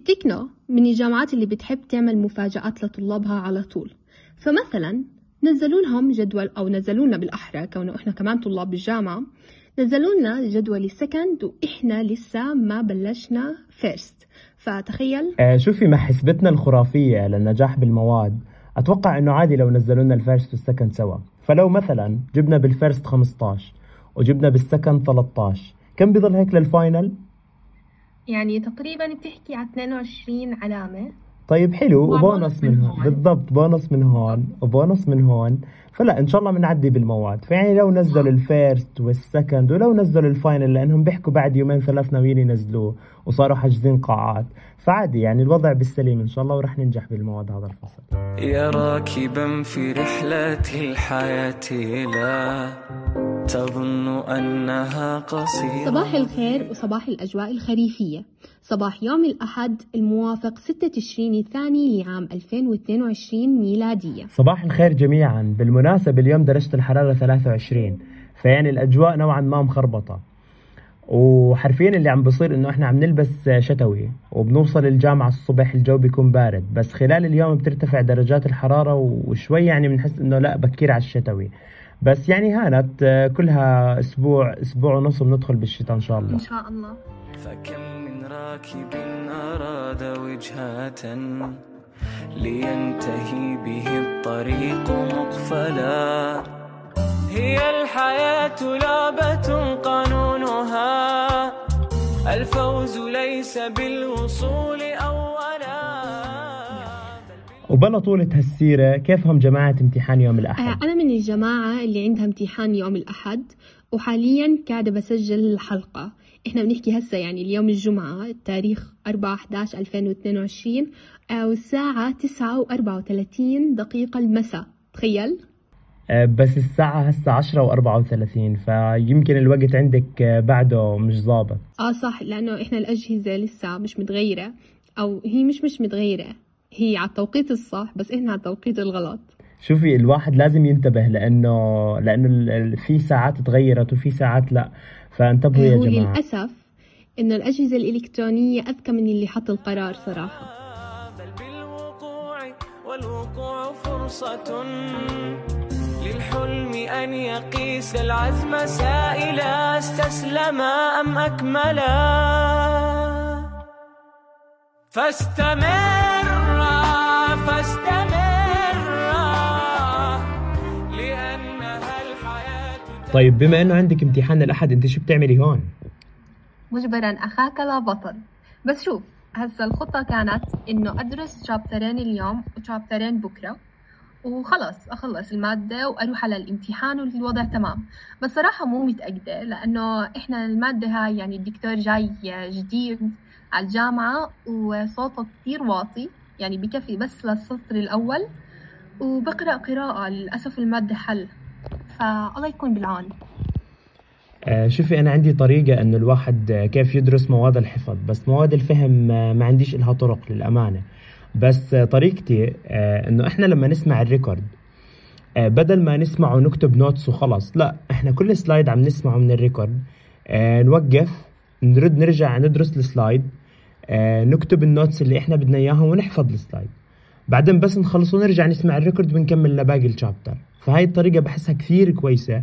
التكنو من الجامعات اللي بتحب تعمل مفاجآت لطلابها على طول. فمثلا نزلوا لهم جدول أو نزلوا لنا بالأحرى كونه إحنا كمان طلاب بالجامعة نزلوا لنا جدول ال second وإحنا لسه ما بلشنا first فتخيل. آه شوفي مع حسبتنا الخرافية للنجاح بالمواد. أتوقع إنه عادي لو نزلوا لنا ال first وال second سوا. فلو مثلا جبنا بال first 15 وجبنا بال second 13 كم بيضل هيك لل final؟ يعني تقريبا بتحكي على 22 علامة. طيب حلو وبونص من هون. بالضبط بونص من هون وبونص من هون. فلا إن شاء الله بنعدي بالمواد. فيعني لو نزلوا ال first وال second ولو نزلوا ال final لأنهم بيحكوا بعد يومين ثلاث ناويين ينزلوه وصاروا حاجزين قاعات. فعادي يعني الوضع بالسليم إن شاء الله ورح ننجح بالمواد هذا الفصل. يا راكبا في رحلة الحياة لا تظن أنها قصيرة. صباح الخير وصباح الأجواء الخريفية. صباح يوم الأحد الموافق 6 تشرين الثاني لعام 2022 ميلادية. صباح الخير جميعا. بالمناسبة اليوم درجة الحرارة 23 فيعني الأجواء نوعا ما مخربطة. وحرفيا اللي عم بصير إنه إحنا عم نلبس شتوي وبنوصل الجامعة الصبح الجو بيكون بارد. بس خلال اليوم بترتفع درجات الحرارة وشوي يعني بنحس إنه لا بكير على الشتوي. بس يعني هانت كلها أسبوع أسبوع ونص بندخل بالشتاء إن شاء الله. إن شاء الله. فكم من راكب أراد وجهة لينتهي به الطريق مقفلا. هي الحياة لعبة قانونها الفوز ليس بالوصول وبلا طولة هالسيرة كيفهم جماعة امتحان يوم الأحد؟ أنا من الجماعة اللي عندها امتحان يوم الأحد وحاليا قاعدة بسجل الحلقة. إحنا بنحكي هسه يعني اليوم الجمعة التاريخ 4 11 2022 والساعة 9 و34 دقيقة المساء. تخيل. بس الساعة هسه 10 و34 فيمكن الوقت عندك بعده مش ظابط. آه صح لأنه إحنا الأجهزة لسه مش متغيرة أو هي مش مش متغيرة. هي على التوقيت الصح بس إحنا على التوقيت الغلط. شوفي الواحد لازم ينتبه لأنه لأنه في ساعات تغيرت وفي ساعات لا. فانتبهوا يا هو جماعة. للأسف إنه الأجهزة الإلكترونية أذكى من اللي حط القرار صراحة. بل بالوقوع والوقوع فرصة للحلم أن يقيس العزم سائلا استسلما أكملا؟ فاستمر فاستمر طيب بما إنه عندك امتحان الأحد أنت شو بتعملي هون؟ مجبرا أخاك لا بطل. بس شوف هسا الخطة كانت إنه أدرس شابترين اليوم وشابترين بكرة وخلص أخلص المادة وأروح على الامتحان والوضع تمام. بس صراحة مو متأكدة لأنه إحنا المادة هاي يعني الدكتور جاي جديد على الجامعة وصوته كتير واطي يعني بكفي بس للسطر الأول. وبقرأ قراءة للأسف المادة حل. فالله يكون بالعون. آه، شوفي أنا عندي طريقة إنه الواحد آه، كيف يدرس مواد الحفظ. بس مواد الفهم آه، ما عنديش لها طرق للأمانة. بس طريقتي إنه إحنا لما نسمع الريكورد بدل ما نسمع ونكتب notes وخلص لا إحنا كل slide عم نسمعه من ال record نوقف نرد نرجع ندرس ال slide نكتب ال notes اللي إحنا بدنا اياها ونحفظ ال slide. بعدين بس نخلص ونرجع نسمع ال record بنكمل لباقي ال chapter. فهاي الطريقة بحسها كثير كويسة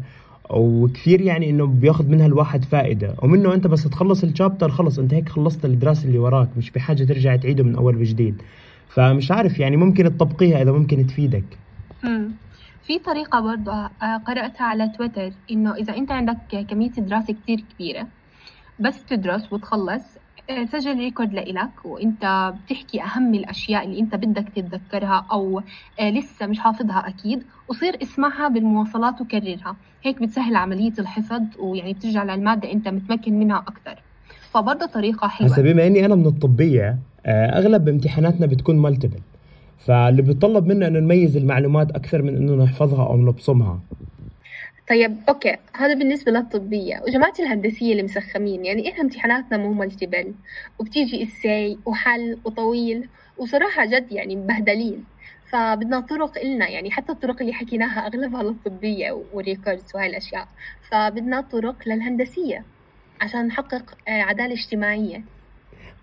وكثير يعني إنه بياخذ منها الواحد فائدة. ومنه أنت بس تخلص ال chapter خلص أنت هيك خلصت الدراسة اللي وراك مش بحاجة ترجع تعيده من أول وجديد. فمش عارف يعني ممكن تطبقيها إذا ممكن تفيدك. مم. في طريقة برضه آه، قرأتها على تويتر إنه إذا أنت عندك كمية دراسة كتير كبيرة بس تدرس وتخلص سجل ريكورد لإلك وأنت بتحكي أهم الأشياء اللي أنت بدك تتذكرها أو آه، لسه مش حافظها أكيد وصير اسمعها بالمواصلات وكررها. هيك بتسهل عملية الحفظ ويعني بترجع للمادة أنت متمكن منها أكتر. فبرضه طريقة هسا حلوة بما إني أنا من الطبية آه، أغلب امتحاناتنا بتكون multiple فاللي بيطلب منا إنه نميز المعلومات أكثر من إنه نحفظها أو نبصمها طيب okay. هذا بالنسبة للطبية. وجماعة الهندسية اللي مسخمين يعني إحنا امتحاناتنا مو multiple وبتيجي essay وحل وطويل وصراحة جد يعني مبهدلين. فبدنا طرق إلنا يعني حتى الطرق اللي حكيناها أغلبها للطبية و records وهاي الأشياء. فبدنا طرق للهندسية عشان نحقق آه، عدالة اجتماعية.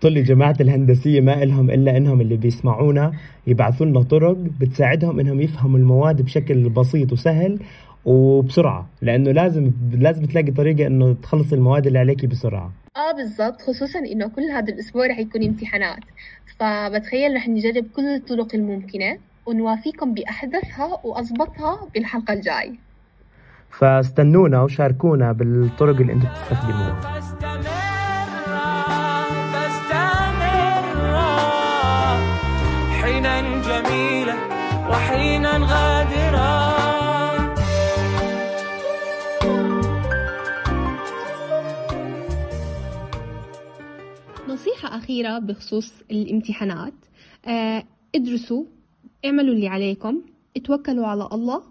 طلي جماعة الهندسية ما إلهم إلا إنهم اللي بيسمعونا يبعثوا لنا طرق بتساعدهم إنهم يفهموا المواد بشكل بسيط وسهل وبسرعة لأنه لازم لازم تلاقي طريقة إنه تخلص المواد اللي عليكي بسرعة. آه بالضبط خصوصا إنه كل هذا الأسبوع رح يكون امتحانات. فبتخيل رح نجرب كل الطرق الممكنة ونوافيكم بأحدثها وأضبطها بالحلقة الجاي. فاستنونا وشاركونا بالطرق اللي أنتم بتستخدموها. حينا جميلة وحينا غادرة نصيحة أخيرة بخصوص الامتحانات. آه، ادرسوا اعملوا اللي عليكم اتوكلوا على الله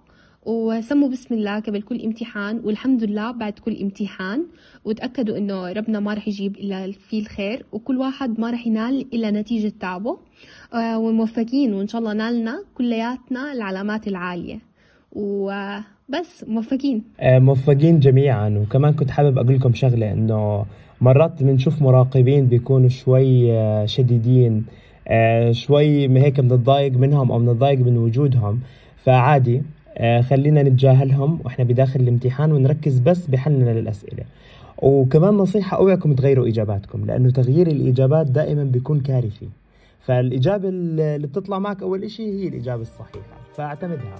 وسموا بسم الله قبل كل امتحان والحمد لله بعد كل امتحان وتأكدوا إنه ربنا ما رح يجيب إلا فيه الخير وكل واحد ما رح ينال إلا نتيجة تعبه. آه، وموفقين وإن شاء الله نالنا كلياتنا العلامات العالية. وبس موفقين. آه، موفقين جميعا. وكمان كنت حابب أقول لكم شغلة إنه مرات بنشوف مراقبين بيكونوا شوي آه، شديدين آه، شوي هيك بنتضايق منهم أو بنتضايق من وجودهم. فعادي آه، خلينا نتجاهلهم وإحنا بداخل الامتحان ونركز بس بحلنا للأسئلة. وكمان نصيحة أوعكم تغيروا إجاباتكم لأنه تغيير الإجابات دائما بيكون كارثي. فالإجابة اللي بتطلع معك أول شيء هي الإجابة الصحيحة. فاعتمدها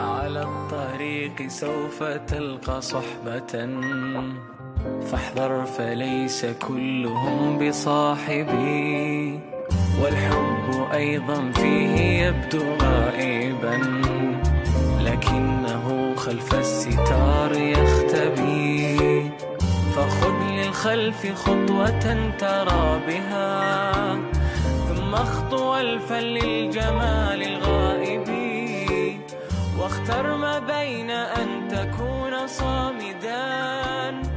على الطريق سوف تلقى صحبة. فاحذر فليس كلهم بصاحبي. والحب أيضا فيه يبدو غائبا. لكنه خلف الستار يختبي. فخذ للخلف خطوة ترى بها. ثم اخطو ألفا للجمال واختر ما بين أن تكون صامدا.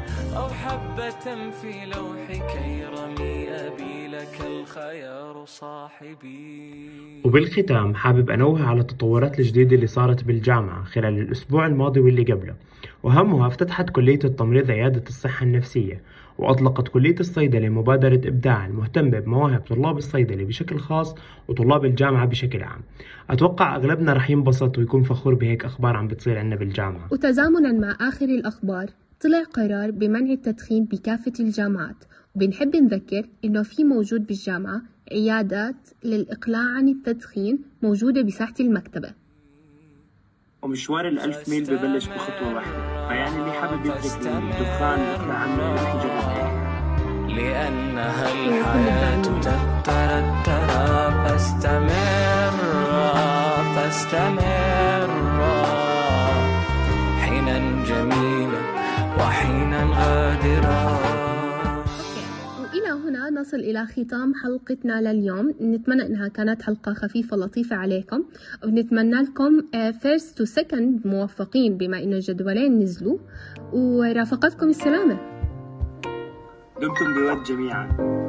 حبة في لوحك يرمي أبي لك الخيار صاحبي. وبالختام حابب أنوه على التطورات الجديدة اللي صارت بالجامعة خلال الأسبوع الماضي واللي قبله. وأهمها افتتحت كلية التمريض عيادة الصحة النفسية وأطلقت كلية الصيدلة مبادرة إبداع المهتمة بمواهب طلاب الصيدلة بشكل خاص وطلاب الجامعة بشكل عام. أتوقع أغلبنا رح ينبسط ويكون فخور بهيك أخبار عم بتصير عنا بالجامعة. وتزامنا مع آخر الأخبار. طلع قرار بمنع التدخين بكافة الجامعات. وبنحب نذكر إنه في موجود بالجامعة عيادات للإقلاع عن التدخين موجودة بساحة المكتبة. ومشوار الألف ميل ببلش بخطوة واحدة. فيعني اللي حابب يترك الدخان يقلع عنه يجرب لأنها الحياة تترترى فاستمر فاستمر. حينا جميلا نصل إلى ختام حلقتنا لليوم. نتمنى إنها كانت حلقة خفيفة لطيفة عليكم. وبنتمنى لكم آه، first to second موفقين بما إنه الجدولين نزلوا. ورافقتكم السلامة. دمتم بود جميعا.